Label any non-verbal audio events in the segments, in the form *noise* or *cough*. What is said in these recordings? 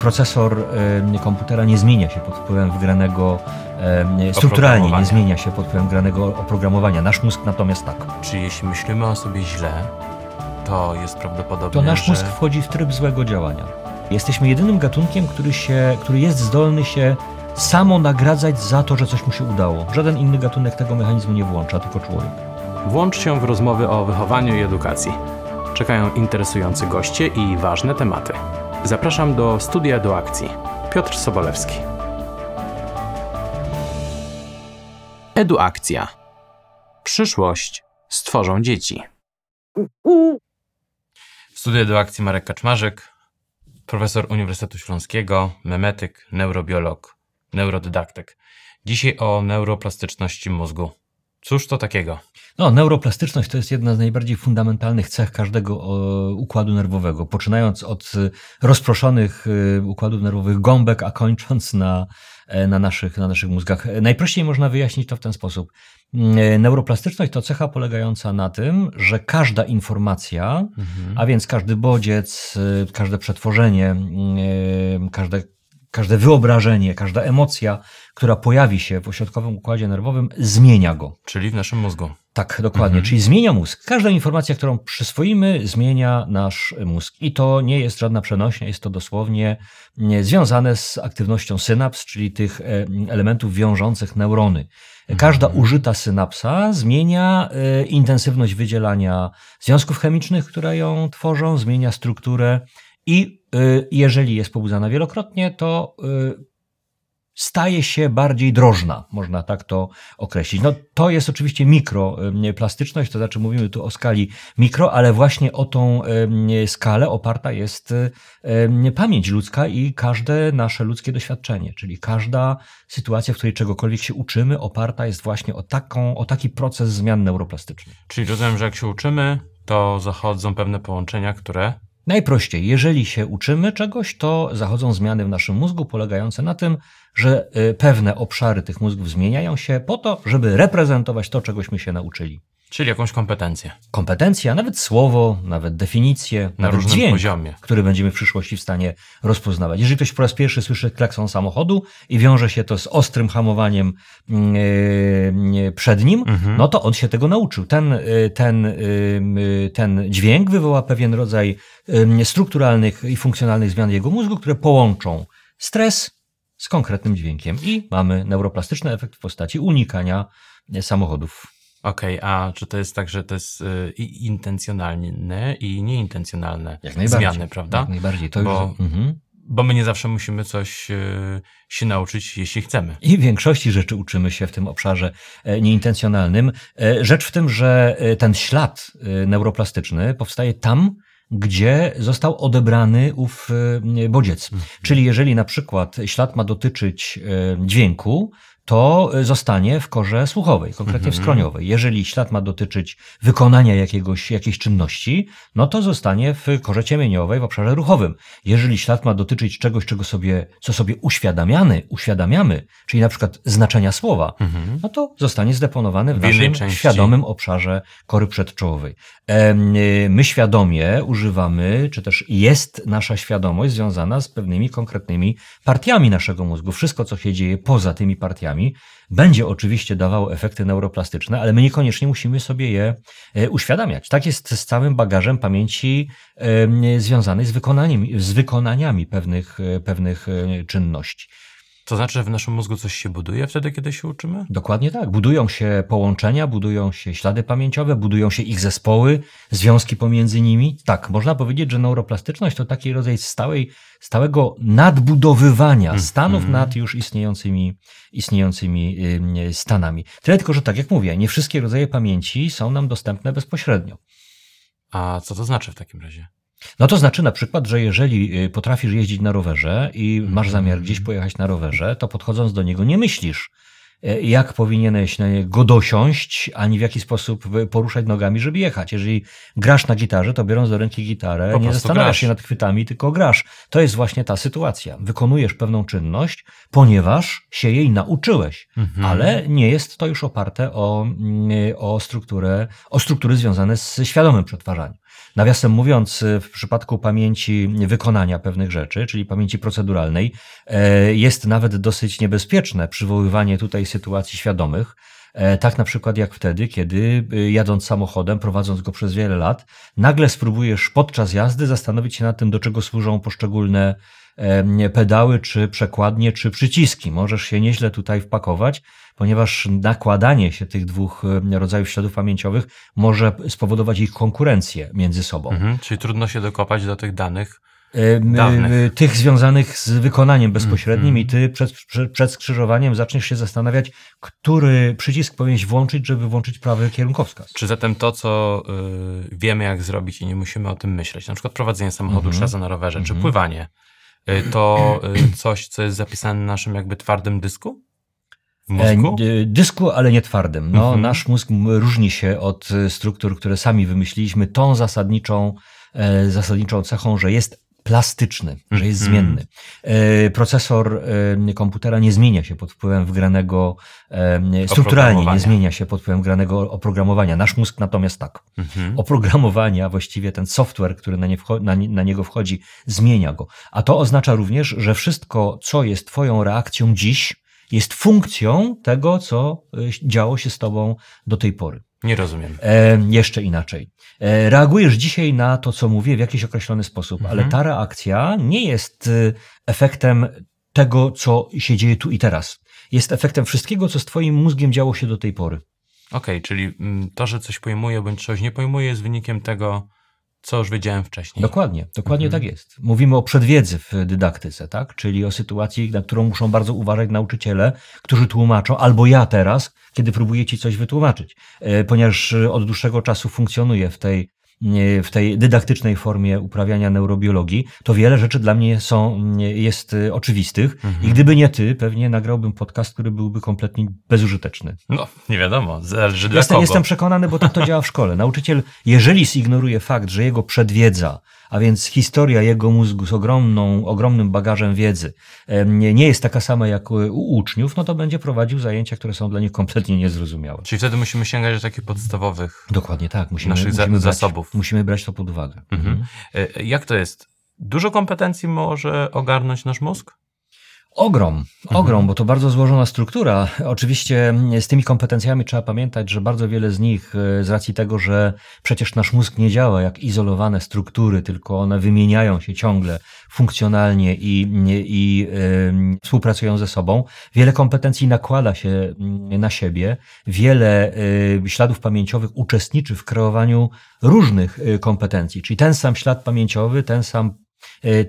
Procesor e, komputera nie zmienia się pod wpływem wgranego, e, strukturalnie nie zmienia się pod wpływem wgranego oprogramowania. Nasz mózg natomiast tak. Czy jeśli myślimy o sobie źle, to jest prawdopodobne, To nasz że... mózg wchodzi w tryb złego działania. Jesteśmy jedynym gatunkiem, który, się, który jest zdolny się samo nagradzać za to, że coś mu się udało. Żaden inny gatunek tego mechanizmu nie włącza, tylko człowiek. Włącz się w rozmowy o wychowaniu i edukacji. Czekają interesujący goście i ważne tematy. Zapraszam do studia do akcji. Piotr Sobolewski. Eduakcja. Przyszłość stworzą dzieci. W studiu do akcji Marek Kaczmarzyk, profesor Uniwersytetu Śląskiego, memetyk, neurobiolog, neurodydaktyk. Dzisiaj o neuroplastyczności mózgu. Cóż to takiego? No, neuroplastyczność to jest jedna z najbardziej fundamentalnych cech każdego o, układu nerwowego, poczynając od y, rozproszonych y, układów nerwowych gąbek, a kończąc na, e, na, naszych, na naszych mózgach. Najprościej można wyjaśnić to w ten sposób. Y, Neuroplastyczność to cecha polegająca na tym, że każda informacja, a więc każdy bodziec, y, każde przetworzenie, y, każde, każde wyobrażenie, każda emocja, która pojawi się w ośrodkowym układzie nerwowym, zmienia go. Czyli w naszym mózgu. Tak, dokładnie. Czyli zmienia mózg. Każda informacja, którą przyswoimy, zmienia nasz mózg. I to nie jest żadna przenośnia, jest to dosłownie nie, związane z aktywnością synaps, czyli tych e, elementów wiążących neurony. Każda użyta synapsa zmienia e, intensywność wydzielania związków chemicznych, które ją tworzą, zmienia strukturę i e, jeżeli jest pobudzana wielokrotnie, to e, staje się bardziej drożna, można tak to określić. No, to jest oczywiście mikroplastyczność, to znaczy mówimy tu o skali mikro, ale właśnie o tą skalę oparta jest pamięć ludzka i każde nasze ludzkie doświadczenie, czyli każda sytuacja, w której czegokolwiek się uczymy, oparta jest właśnie o, taką, o taki proces zmian neuroplastycznych. Czyli rozumiem, że jak się uczymy, to zachodzą pewne połączenia, które Najprościej, jeżeli się uczymy czegoś, to zachodzą zmiany w naszym mózgu polegające na tym, że y, pewne obszary tych mózgów zmieniają się po to, żeby reprezentować to, czegośmy się nauczyli. Czyli jakąś kompetencję Kompetencja, nawet słowo, nawet definicję, na nawet różnym dźwięk, poziomie. który będziemy w przyszłości w stanie rozpoznawać. Jeżeli ktoś po raz pierwszy słyszy klakson samochodu i wiąże się to z ostrym hamowaniem yy, przed nim, Mhm. no to on się tego nauczył. Ten, y, ten, y, y, ten dźwięk wywoła pewien rodzaj strukturalnych i funkcjonalnych zmian jego mózgu, które połączą stres z konkretnym dźwiękiem i mamy neuroplastyczny efekt w postaci unikania samochodów. Okej, a czy to jest tak, że to jest y, i intencjonalne i nieintencjonalne Jak najbardziej. zmiany, prawda? Jak najbardziej. To Bo- już, mhm. Bo my nie zawsze musimy coś y, się nauczyć, jeśli chcemy. I w większości rzeczy uczymy się w tym obszarze e, nieintencjonalnym. E, Rzecz w tym, że e, ten ślad e, neuroplastyczny powstaje tam, gdzie został odebrany ów e, bodziec. Czyli jeżeli na przykład ślad ma dotyczyć e, dźwięku, to e, zostanie w korze słuchowej, konkretnie w Mhm. skroniowej. Jeżeli ślad ma dotyczyć wykonania jakiegoś, jakiejś czynności, no to zostanie w korze ciemieniowej, w obszarze ruchowym. Jeżeli ślad ma dotyczyć czegoś, czego sobie, co sobie uświadamiamy, uświadamiamy, czyli na przykład znaczenia słowa, Mhm. no to zostanie zdeponowany w, W naszym części. świadomym obszarze kory przedczołowej. Y, My świadomie używamy, czy też jest nasza świadomość związana z pewnymi konkretnymi partiami naszego mózgu. Wszystko, co się dzieje poza tymi partiami, będzie oczywiście dawało efekty neuroplastyczne, ale my niekoniecznie musimy sobie je e, uświadamiać. Tak jest z całym bagażem pamięci związanej z, wykonaniem, z wykonaniami pewnych, e, pewnych e, czynności. To znaczy, że w naszym mózgu coś się buduje wtedy, kiedy się uczymy? Dokładnie tak. Budują się połączenia, budują się ślady pamięciowe, budują się ich zespoły, związki pomiędzy nimi. Tak, można powiedzieć, że neuroplastyczność to taki rodzaj stałej, stałego nadbudowywania Mhm. stanów nad już istniejącymi, istniejącymi ym, stanami. Tyle tylko, że tak jak mówię, nie wszystkie rodzaje pamięci są nam dostępne bezpośrednio. A co to znaczy w takim razie? No to znaczy na przykład, że jeżeli y, potrafisz jeździć na rowerze i masz zamiar gdzieś pojechać na rowerze, to podchodząc do niego nie myślisz, y, jak powinieneś na niego dosiąść, ani w jaki sposób y, poruszać nogami, żeby jechać. Jeżeli grasz na gitarze, to biorąc do ręki gitarę, nie zastanawiasz grasz. się nad chwytami, tylko grasz. To jest właśnie ta sytuacja. Wykonujesz pewną czynność, ponieważ się jej nauczyłeś, Mhm. ale nie jest to już oparte o, mm, o, strukturę, o struktury związane z świadomym przetwarzaniem. Nawiasem mówiąc, w przypadku pamięci wykonania pewnych rzeczy, czyli pamięci proceduralnej, e, jest nawet dosyć niebezpieczne przywoływanie tutaj sytuacji świadomych, tak na przykład jak wtedy, kiedy y, jadąc samochodem, prowadząc go przez wiele lat, nagle spróbujesz podczas jazdy zastanowić się nad tym, do czego służą poszczególne pedały, czy przekładnie, czy przyciski. Możesz się nieźle tutaj wpakować, ponieważ nakładanie się tych dwóch rodzajów śladów pamięciowych może spowodować ich konkurencję między sobą. Mhm, czyli trudno się dokopać do tych danych Dawnych. tych związanych z wykonaniem bezpośrednim mm, i ty przed, przed, przed, skrzyżowaniem zaczniesz się zastanawiać, który przycisk powinieneś włączyć, żeby włączyć prawy kierunkowskaz. Czy zatem to, co y, wiemy jak zrobić i nie musimy o tym myśleć, na przykład prowadzenie samochodu mm -hmm. na rowerze, mm -hmm. czy mhm. pływanie, y, to y, *clears throat* coś, co jest zapisane na naszym jakby twardym dysku? Mózgu? E, dysku, ale nie twardym. No, mhm. Nasz mózg różni się od struktur, które sami wymyśliliśmy, tą zasadniczą, e, zasadniczą cechą, że jest plastyczny, że jest mhm. zmienny. E, procesor e, komputera nie zmienia się pod wpływem wgranego, e, strukturalnie nie zmienia się pod wpływem wgranego oprogramowania. Nasz mózg natomiast tak. Mhm. Oprogramowania, właściwie ten software, który na, nie na, na niego wchodzi, zmienia go. A to oznacza również, że wszystko, co jest Twoją reakcją dziś, jest funkcją tego, co działo się z Tobą do tej pory. Nie rozumiem. E, jeszcze inaczej. E, reagujesz dzisiaj na to, co mówię, w jakiś określony sposób, mhm. ale ta reakcja nie jest y, efektem tego, co się dzieje tu i teraz. Jest efektem wszystkiego, co z Twoim mózgiem działo się do tej pory. Okej, okay, czyli mm, to, że coś pojmuję bądź coś nie pojmuję, jest wynikiem tego, co już wiedziałem wcześniej. Dokładnie, dokładnie mhm. tak jest. Mówimy o przedwiedzy w dydaktyce, tak? Czyli o sytuacji, na którą muszą bardzo uważać nauczyciele, którzy tłumaczą, albo ja teraz, kiedy próbuję ci coś wytłumaczyć, e, ponieważ od dłuższego czasu funkcjonuję w tej w tej dydaktycznej formie uprawiania neurobiologii, to wiele rzeczy dla mnie są, jest y, oczywistych mhm. i gdyby nie ty, pewnie nagrałbym podcast, który byłby kompletnie bezużyteczny. No, nie wiadomo, zależy dla jestem, kogo. Jestem przekonany, bo tak to działa w szkole. Nauczyciel, jeżeli zignoruje fakt, że jego przedwiedza a więc historia jego mózgu z ogromną, ogromnym bagażem wiedzy nie, jest taka sama jak u uczniów, no to będzie prowadził zajęcia, które są dla nich kompletnie niezrozumiałe. Czyli wtedy musimy sięgać do takich podstawowych Dokładnie tak. Musimy, naszych musimy brać, zasobów. Musimy brać to pod uwagę. Mhm. Mhm. E, jak to jest? Dużo kompetencji może ogarnąć nasz mózg? Ogrom, ogrom, mhm. bo to bardzo złożona struktura. Oczywiście z tymi kompetencjami trzeba pamiętać, że bardzo wiele z nich, e, z racji tego, że przecież nasz mózg nie działa jak izolowane struktury, tylko one wymieniają się ciągle funkcjonalnie i, i yy, współpracują ze sobą, wiele kompetencji nakłada się mm, na siebie, wiele yy, śladów pamięciowych uczestniczy w kreowaniu różnych e, kompetencji, czyli ten sam ślad pamięciowy, ten sam E,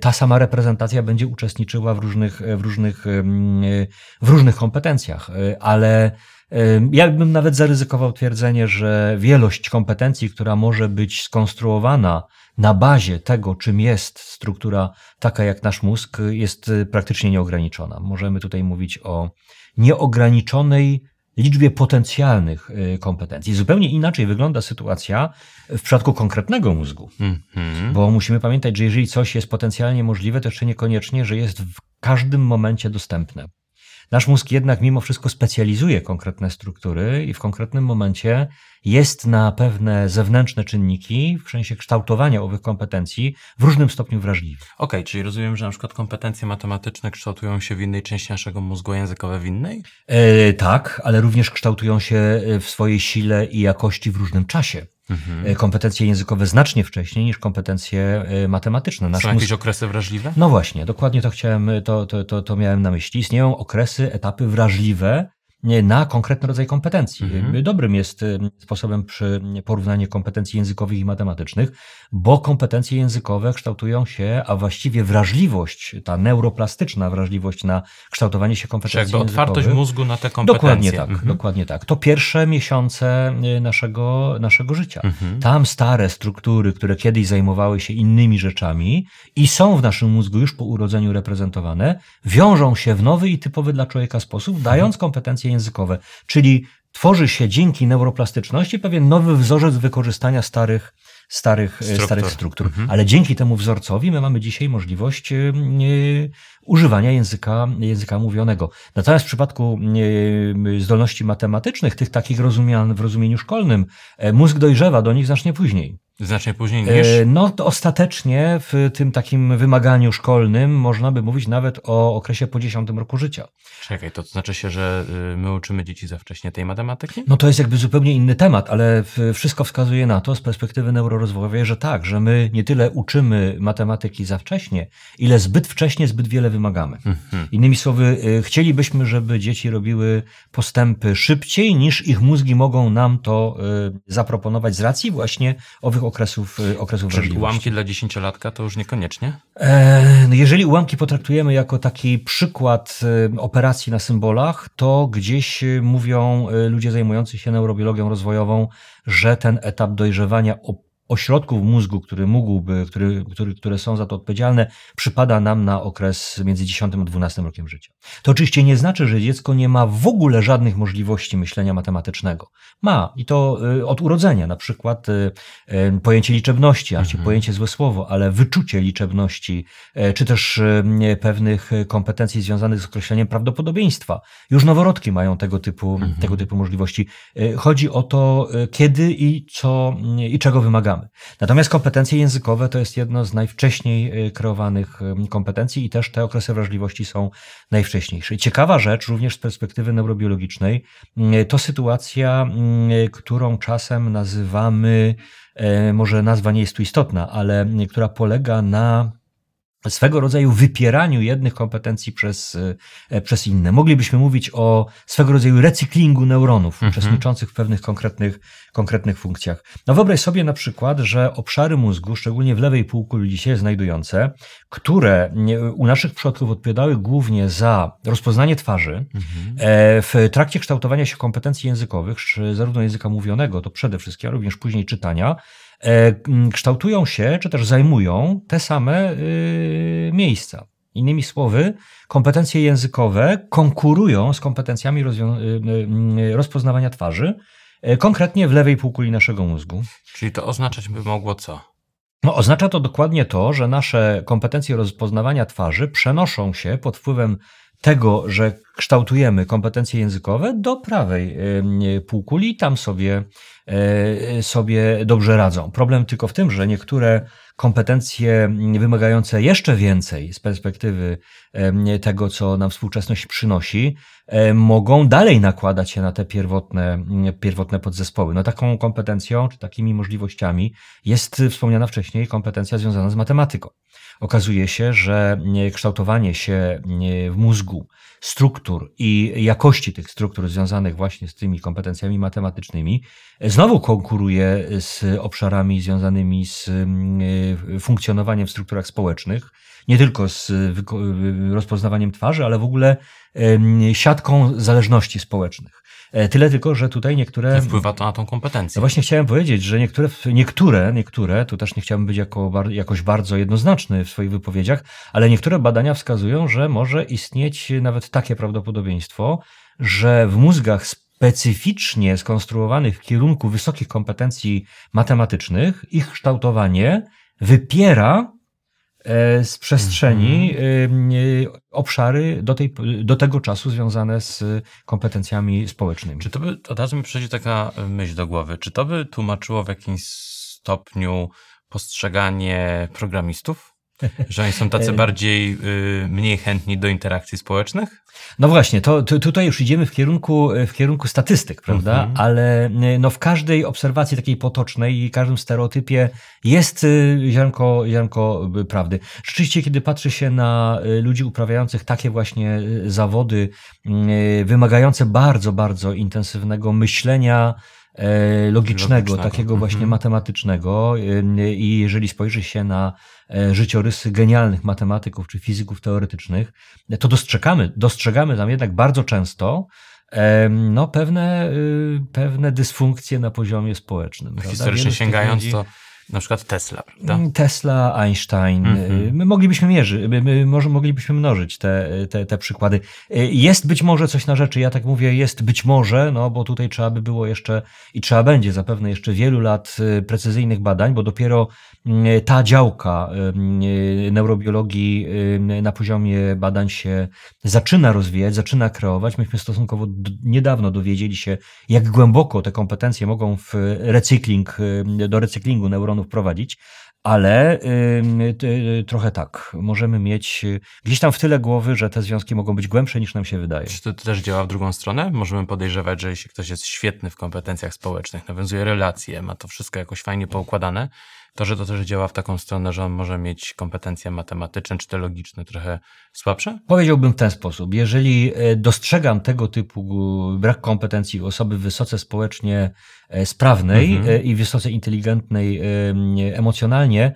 ta sama reprezentacja będzie uczestniczyła w różnych, w różnych, w różnych kompetencjach, e, ale ja bym nawet zaryzykował twierdzenie, że wielość kompetencji, która może być skonstruowana na bazie tego, czym jest struktura taka jak nasz mózg, jest praktycznie nieograniczona. Możemy tutaj mówić o nieograniczonej liczbie potencjalnych y, kompetencji. Zupełnie inaczej wygląda sytuacja w przypadku konkretnego mózgu, mm -hmm. bo musimy pamiętać, że jeżeli coś jest potencjalnie możliwe, to jeszcze niekoniecznie, że jest w każdym momencie dostępne. Nasz mózg jednak mimo wszystko specjalizuje konkretne struktury i w konkretnym momencie jest na pewne zewnętrzne czynniki w sensie kształtowania owych kompetencji w różnym stopniu wrażliwy. Okej, okay, czyli rozumiem, że na przykład kompetencje matematyczne kształtują się w innej części naszego mózgu, językowe w innej? E, tak, ale również kształtują się w swojej sile i jakości w różnym czasie. Mhm. E, kompetencje językowe znacznie wcześniej niż kompetencje e, matematyczne. Nasz Są jakieś okresy wrażliwe? No właśnie, dokładnie to chciałem, to, to, to, to miałem na myśli. Istnieją okresy, etapy wrażliwe, na konkretny rodzaj kompetencji. Mhm. Dobrym jest y, sposobem przy porównanie kompetencji językowych i matematycznych, bo kompetencje językowe kształtują się, a właściwie wrażliwość, ta neuroplastyczna wrażliwość na kształtowanie się kompetencji Czyli jakby otwartość mózgu na te kompetencje. Dokładnie tak, mhm. dokładnie tak. To pierwsze miesiące y, naszego, naszego życia. Mhm. Tam stare struktury, które kiedyś zajmowały się innymi rzeczami i są w naszym mózgu już po urodzeniu reprezentowane, wiążą się w nowy i typowy dla człowieka sposób, dając kompetencje językowe, czyli tworzy się dzięki neuroplastyczności pewien nowy wzorzec wykorzystania starych, starych struktur. Starych struktur. Mhm. Ale dzięki temu wzorcowi my mamy dzisiaj możliwość yy, używania języka, języka mówionego. Natomiast w przypadku yy, zdolności matematycznych, tych takich rozumian w rozumieniu szkolnym, mózg dojrzewa do nich znacznie później. Znacznie później niż... E, No, to ostatecznie w tym takim wymaganiu szkolnym można by mówić nawet o okresie po 10 roku życia. Czekaj, to znaczy się, że y, my uczymy dzieci za wcześnie tej matematyki? No to jest jakby zupełnie inny temat, ale wszystko wskazuje na to z perspektywy neurorozwojowej, że tak, że my nie tyle uczymy matematyki za wcześnie, ile zbyt wcześnie zbyt wiele wymagamy. Mhm. Innymi słowy, y, chcielibyśmy, żeby dzieci robiły postępy szybciej, niż ich mózgi mogą nam to y, zaproponować z racji właśnie owych okresów, y, okresów Czyli wrażliwości. ułamki dla dziesięciolatka to już niekoniecznie? E, no jeżeli ułamki potraktujemy jako taki przykład e, operacji na symbolach, to gdzieś e, mówią ludzie zajmujący się neurobiologią rozwojową, że ten etap dojrzewania ośrodków mózgu, który mógłby, który, który, które są za to odpowiedzialne, przypada nam na okres między 10 a 12 rokiem życia. To oczywiście nie znaczy, że dziecko nie ma w ogóle żadnych możliwości myślenia matematycznego. Ma i to e, od urodzenia, na przykład e, e, pojęcie liczebności, a Mhm. pojęcie złe słowo, ale wyczucie liczebności, czy też pewnych kompetencji związanych z określeniem prawdopodobieństwa. Już noworodki mają tego typu, Mhm. tego typu możliwości. Chodzi o to, kiedy i co i czego wymagamy. Natomiast kompetencje językowe to jest jedno z najwcześniej e, kreowanych e, kompetencji i też te okresy wrażliwości są najwcześniejsze. Ciekawa rzecz, również z perspektywy neurobiologicznej, mm, to sytuacja, którą czasem nazywamy, może nazwa nie jest tu istotna, ale która polega na swego rodzaju wypieraniu jednych kompetencji przez, e, przez inne. Moglibyśmy mówić o swego rodzaju recyklingu neuronów Mhm. uczestniczących w pewnych konkretnych, konkretnych funkcjach. No wyobraź sobie na przykład, że obszary mózgu, szczególnie w lewej półkuli dzisiaj znajdujące, które u naszych przodków odpowiadały głównie za rozpoznanie twarzy, Mhm. E, W trakcie kształtowania się kompetencji językowych, czy zarówno języka mówionego, to przede wszystkim, ale również później czytania, kształtują się, czy też zajmują te same y, miejsca. Innymi słowy, kompetencje językowe konkurują z kompetencjami y, y, rozpoznawania twarzy, e, konkretnie w lewej półkuli naszego mózgu. Czyli to oznaczać by mogło co? No, oznacza to dokładnie to, że nasze kompetencje rozpoznawania twarzy przenoszą się pod wpływem tego, że kształtujemy kompetencje językowe do prawej półkuli tam sobie, y, sobie dobrze radzą. Problem tylko w tym, że niektóre kompetencje wymagające jeszcze więcej z perspektywy tego, co nam współczesność przynosi, y, mogą dalej nakładać się na te pierwotne, pierwotne podzespoły. No taką kompetencją, czy takimi możliwościami jest wspomniana wcześniej kompetencja związana z matematyką. Okazuje się, że nie, kształtowanie się w mózgu struktur i jakości tych struktur związanych właśnie z tymi kompetencjami matematycznymi znowu konkuruje z obszarami związanymi z mm, e, funkcjonowaniem w strukturach społecznych, nie tylko z wyko- rozpoznawaniem twarzy, ale w ogóle siatką zależności społecznych. E, Tyle tylko, że tutaj niektóre I wpływa to na tą kompetencję. no właśnie chciałem powiedzieć, że niektóre, niektóre, niektóre, tu też nie chciałbym być jako, jakoś bardzo jednoznaczny w swoich wypowiedziach, ale niektóre badania wskazują, że może istnieć nawet takie prawdopodobieństwo, że w mózgach specyficznie skonstruowanych w kierunku wysokich kompetencji matematycznych, ich kształtowanie wypiera z przestrzeni e, obszary do, tej, do tego czasu związane z kompetencjami społecznymi. Czy to by, od razu mi przychodzi taka myśl do głowy, czy to by tłumaczyło w jakimś stopniu postrzeganie programistów? *laughs* Że oni są tacy E. bardziej, y, mniej chętni do interakcji społecznych? No właśnie, to, to tutaj już idziemy w kierunku, w kierunku statystyk, prawda? Mhm. Ale y, no w każdej obserwacji takiej potocznej i każdym stereotypie jest y, ziarnko, ziarnko y, prawdy. Rzeczywiście, kiedy patrzy się na y, ludzi uprawiających takie właśnie zawody, wymagające bardzo, bardzo intensywnego myślenia, e, logicznego, Logicznego, takiego właśnie mhm. matematycznego y, i jeżeli spojrzy się na e, życiorysy genialnych matematyków czy fizyków teoretycznych, to dostrzegamy, dostrzegamy tam jednak bardzo często no, pewne, y, pewne dysfunkcje na poziomie społecznym. Historycznie sięgając, to na przykład Tesla, prawda? Mm, Tesla, Einstein. Mhm. y, My moglibyśmy mierzyć, my, może moglibyśmy mnożyć te, te, te przykłady. Y, Jest być może coś na rzeczy, ja tak mówię, jest być może, no bo tutaj trzeba by było jeszcze i trzeba będzie zapewne jeszcze wielu lat y, precyzyjnych badań, bo dopiero ta działka neurobiologii na poziomie badań się zaczyna rozwijać, zaczyna kreować. Myśmy stosunkowo niedawno dowiedzieli się, jak głęboko te kompetencje mogą w recykling, do recyklingu neuronów neuronów prowadzić, ale y, trochę tak. Możemy mieć y, gdzieś tam w tyle głowy, że te związki mogą być głębsze niż nam się wydaje. Czy to też działa w drugą stronę? Możemy podejrzewać, że jeśli ktoś jest świetny w kompetencjach społecznych, nawiązuje relacje, ma to wszystko jakoś fajnie poukładane, to, że to też działa w taką stronę, że on może mieć kompetencje matematyczne czy te logiczne trochę słabsze? Powiedziałbym w ten sposób. Jeżeli e, dostrzegam tego typu brak kompetencji osoby wysoce społecznie sprawnej mhm. E, i wysoce inteligentnej emocjonalnie,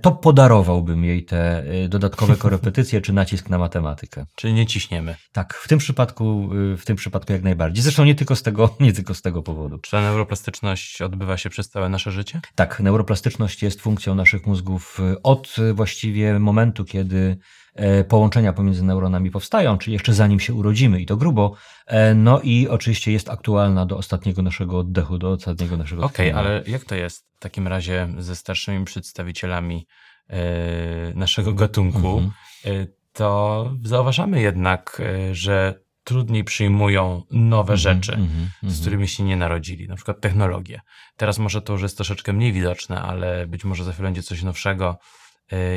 to podarowałbym jej te dodatkowe *laughs* korepetycje czy nacisk na matematykę. Czyli nie ciśniemy. Tak, w tym przypadku, w tym przypadku jak najbardziej. Zresztą nie tylko z tego, *laughs* nie tylko z tego powodu. Czy ta neuroplastyczność odbywa się przez całe nasze życie? Tak, neuroplastyczność jest funkcją naszych mózgów od właściwie momentu, kiedy E, połączenia pomiędzy neuronami powstają, czyli jeszcze zanim się urodzimy i to grubo. E, no i oczywiście jest aktualna do ostatniego naszego oddechu, do ostatniego naszego Okej, okay, ale jak to jest w takim razie ze starszymi przedstawicielami e, naszego gatunku? Mhm. To zauważamy jednak, że trudniej przyjmują nowe mm -hmm, rzeczy, mm -hmm, z którymi się nie narodzili, na przykład technologie. Teraz może to już jest troszeczkę mniej widoczne, ale być może za chwilę będzie coś nowszego, E,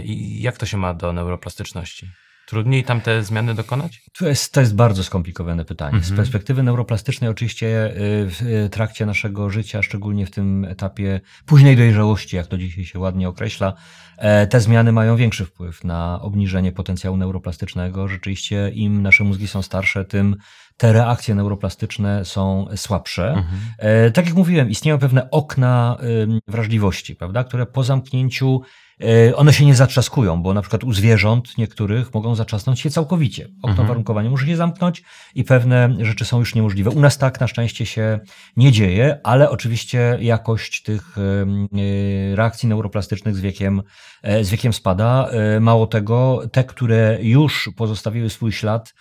I jak to się ma do neuroplastyczności? Trudniej tam te zmiany dokonać? To jest, to jest bardzo skomplikowane pytanie. Mhm. Z perspektywy neuroplastycznej, oczywiście e, w trakcie naszego życia, szczególnie w tym etapie późnej dojrzałości, jak to dzisiaj się ładnie określa, e, te zmiany mają większy wpływ na obniżenie potencjału neuroplastycznego. Rzeczywiście, im nasze mózgi są starsze, tym te reakcje neuroplastyczne są słabsze. Mhm. Tak jak mówiłem, istnieją pewne okna wrażliwości, prawda, które po zamknięciu E, one się nie zatrzaskują, bo na przykład u zwierząt niektórych mogą zatrzasnąć się całkowicie. Okno mhm. warunkowania musi się zamknąć i pewne rzeczy są już niemożliwe. U nas tak na szczęście się nie dzieje, ale oczywiście jakość tych e, reakcji neuroplastycznych z wiekiem, e, z wiekiem spada. Mało tego, te, które już pozostawiły swój ślad,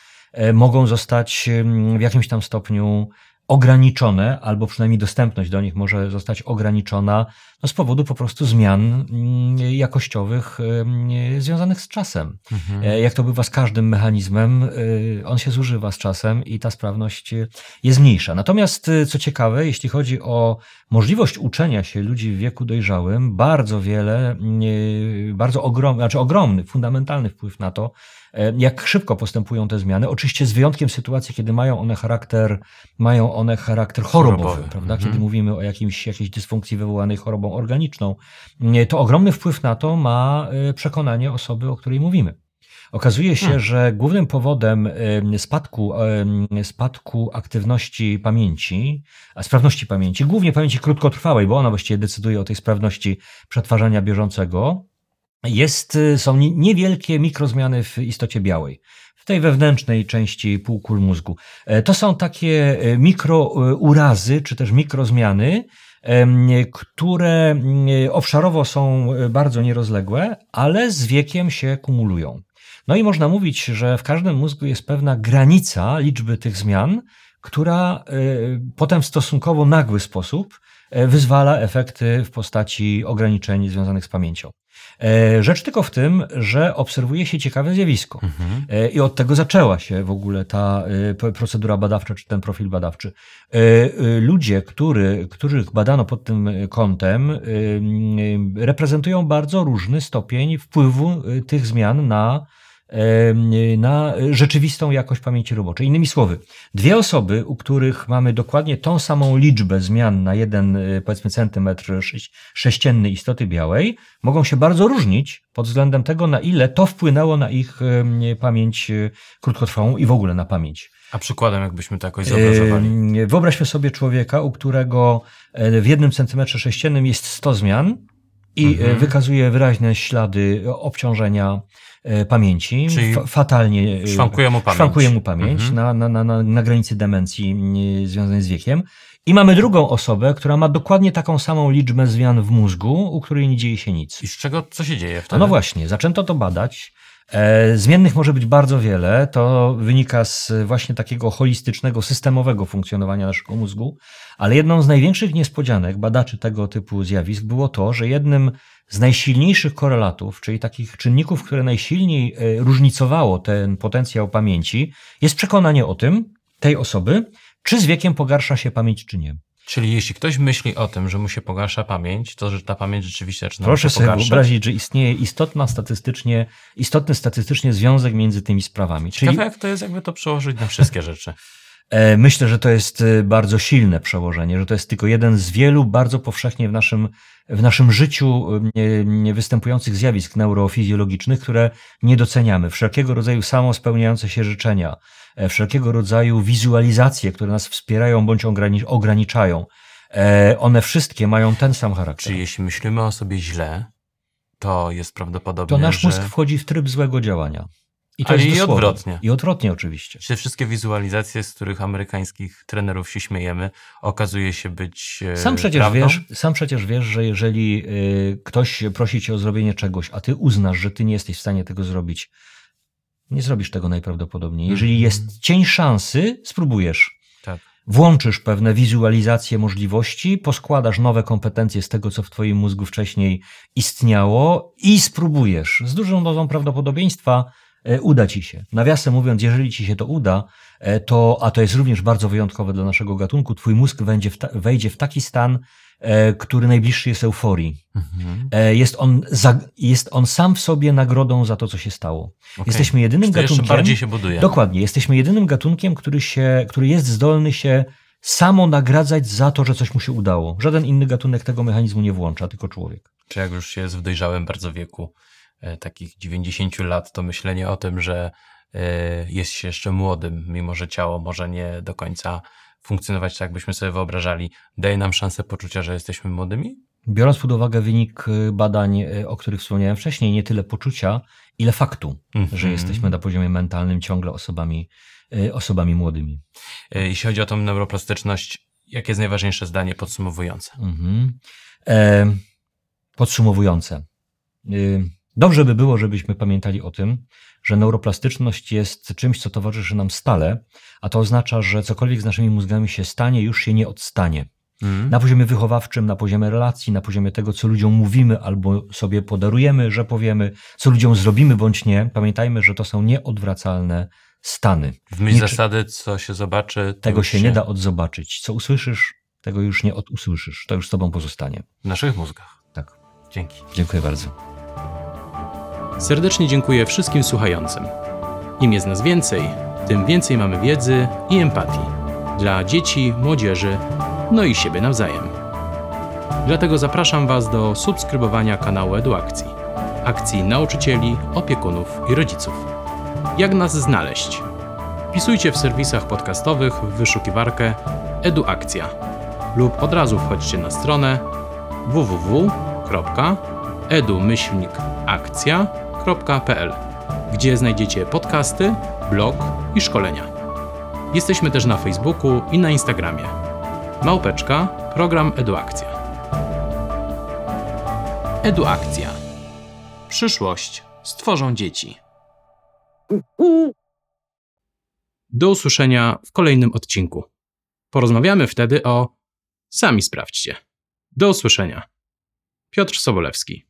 mogą zostać w jakimś tam stopniu ograniczone, albo przynajmniej dostępność do nich może zostać ograniczona no z powodu po prostu zmian mm, jakościowych mm, związanych z czasem. Mhm. E, jak to bywa z każdym mechanizmem, y, on się zużywa z czasem i ta sprawność jest mniejsza. Natomiast, y, co ciekawe, jeśli chodzi o możliwość uczenia się ludzi w wieku dojrzałym, bardzo wiele, mm, bardzo ogromny, znaczy ogromny, fundamentalny wpływ na to, jak szybko postępują te zmiany. Oczywiście z wyjątkiem sytuacji, kiedy mają one charakter, mają one charakter chorobowy, chorobowy. prawda? Mhm. Kiedy mówimy o jakimś, jakiejś dysfunkcji wywołanej chorobą organiczną, to ogromny wpływ na to ma e, przekonanie osoby, o której mówimy. Okazuje się, hmm. że głównym powodem spadku, spadku aktywności pamięci, a sprawności pamięci, głównie pamięci krótkotrwałej, bo ona właściwie decyduje o tej sprawności przetwarzania bieżącego, jest, y, są niewielkie mikrozmiany w istocie białej w tej wewnętrznej części półkul mózgu. E, to są takie e, mikrourazy, czy też mikrozmiany, które mm, obszarowo są e, bardzo nierozległe, ale z wiekiem się kumulują. No i można mówić, że w każdym mózgu jest pewna granica liczby tych zmian, która e, potem w stosunkowo nagły sposób e, wyzwala efekty w postaci ograniczeń związanych z pamięcią. E, rzecz tylko w tym, że obserwuje się ciekawe zjawisko. Mhm. E, I od tego zaczęła się w ogóle ta e, procedura badawcza, czy ten profil badawczy. Ludzie, który, których badano pod tym kątem, reprezentują bardzo różny stopień wpływu tych zmian na na rzeczywistą jakość pamięci roboczej. Innymi słowy, dwie osoby, u których mamy dokładnie tą samą liczbę zmian na jeden, e, powiedzmy, centymetr sześcienny istoty białej, mogą się bardzo różnić pod względem tego, na ile to wpłynęło na ich pamięć e, krótkotrwałą i w ogóle na pamięć. A przykładem, jakbyśmy to jakoś zobrazowali? Wyobraźmy sobie człowieka, u którego e, w jednym centymetrze sześciennym jest 100 zmian i mhm. wykazuje wyraźne ślady obciążenia E, pamięci. Czyli fatalnie e, szwankuje mu pamięć, szwankuje mu pamięć mhm. na, na, na, na granicy demencji związanej z wiekiem. I mamy drugą osobę, która ma dokładnie taką samą liczbę zmian w mózgu, u której nie dzieje się nic. I z czego, co się dzieje wtedy? No właśnie, zaczęto to badać. E, zmiennych może być bardzo wiele. To wynika z właśnie takiego holistycznego, systemowego funkcjonowania naszego mózgu. Ale jedną z największych niespodzianek badaczy tego typu zjawisk było to, że jednym z najsilniejszych korelatów, czyli takich czynników, które najsilniej e, różnicowało ten potencjał pamięci, jest przekonanie o tym, tej osoby, czy z wiekiem pogarsza się pamięć, czy nie. Czyli jeśli ktoś myśli o tym, że mu się pogarsza pamięć, to że ta pamięć rzeczywiście zaczyna Proszę się sobie pogarszać. wyobrazić, że istnieje istotna statystycznie, istotny statystycznie związek między tymi sprawami. Czyli Ciekawe jak to jest, jakby to przełożyć na wszystkie rzeczy. E, myślę, że to jest e, bardzo silne przełożenie, że to jest tylko jeden z wielu bardzo powszechnie w naszym, w naszym życiu nie występujących zjawisk neurofizjologicznych, które nie doceniamy. Wszelkiego rodzaju samospełniające się życzenia, e, wszelkiego rodzaju wizualizacje, które nas wspierają bądź ograni- ograniczają. One wszystkie mają ten sam charakter. Czyli jeśli myślimy o sobie źle, to jest prawdopodobnie, to nasz że mózg wchodzi w tryb złego działania. I to Ale jest i dosłownie. odwrotnie. I odwrotnie oczywiście. te wszystkie wizualizacje, z których amerykańskich trenerów się śmiejemy, okazuje się być e, Sam przecież, prawdą? wiesz, sam przecież wiesz, że jeżeli y, ktoś prosi cię o zrobienie czegoś, a ty uznasz, że ty nie jesteś w stanie tego zrobić, nie zrobisz tego najprawdopodobniej. Jeżeli Mhm. jest cień szansy, spróbujesz. Tak. Włączysz pewne wizualizacje możliwości, poskładasz nowe kompetencje z tego, co w twoim mózgu wcześniej istniało i spróbujesz. Z dużą dozą prawdopodobieństwa e, uda ci się. Nawiasem mówiąc, jeżeli ci się to uda, e, to, a to jest również bardzo wyjątkowe dla naszego gatunku, twój mózg wejdzie w, ta, wejdzie w taki stan, e, który najbliższy jest euforii. Mhm. E, Jest on, za, jest on sam w sobie nagrodą za to, co się stało. Okej. Jesteśmy jedynym to jeszcze gatunkiem. bardziej się buduje. Dokładnie, jesteśmy jedynym gatunkiem, który, się, który jest zdolny się samo nagradzać za to, że coś mu się udało. Żaden inny gatunek tego mechanizmu nie włącza, tylko człowiek. Czy jak już się jest w dojrzałym bardzo wieku, e, takich 90 lat, to myślenie o tym, że e, jest się jeszcze młodym, mimo że ciało może nie do końca funkcjonować tak, jakbyśmy sobie wyobrażali, daje nam szansę poczucia, że jesteśmy młodymi? Biorąc pod uwagę wynik y, badań, o których wspomniałem wcześniej, nie tyle poczucia, ile faktu, Mhm. że jesteśmy na poziomie mentalnym ciągle osobami, osobami młodymi. E, Jeśli chodzi o tą neuroplastyczność, jakie jest najważniejsze zdanie podsumowujące? Mhm. E, podsumowujące. Y, Dobrze by było, żebyśmy pamiętali o tym, że neuroplastyczność jest czymś, co towarzyszy nam stale, a to oznacza, że cokolwiek z naszymi mózgami się stanie, już się nie odstanie. Mhm. Na poziomie wychowawczym, na poziomie relacji, na poziomie tego, co ludziom mówimy albo sobie podarujemy, że powiemy, co ludziom zrobimy bądź nie, pamiętajmy, że to są nieodwracalne stany. W myśl Nie- zasady, co się zobaczy, Tego już się nie da odzobaczyć. Co usłyszysz, tego już nie odusłyszysz. To już z tobą pozostanie. W naszych mózgach. Tak. Dzięki. Dziękuję bardzo. Serdecznie dziękuję wszystkim słuchającym. Im jest nas więcej, tym więcej mamy wiedzy i empatii dla dzieci, młodzieży, no i siebie nawzajem. Dlatego zapraszam Was do subskrybowania kanału Eduakcji, akcji nauczycieli, opiekunów i rodziców. Jak nas znaleźć? Wpisujcie w serwisach podcastowych w wyszukiwarkę Eduakcja lub od razu wchodźcie na stronę www.edu-akcja.pl, gdzie znajdziecie podcasty, blog i szkolenia. Jesteśmy też na Facebooku i na Instagramie. Małpeczka, program Eduakcja. Eduakcja. Przyszłość stworzą dzieci. Do usłyszenia w kolejnym odcinku. Porozmawiamy wtedy o. Sami sprawdźcie. Do usłyszenia. Piotr Sobolewski.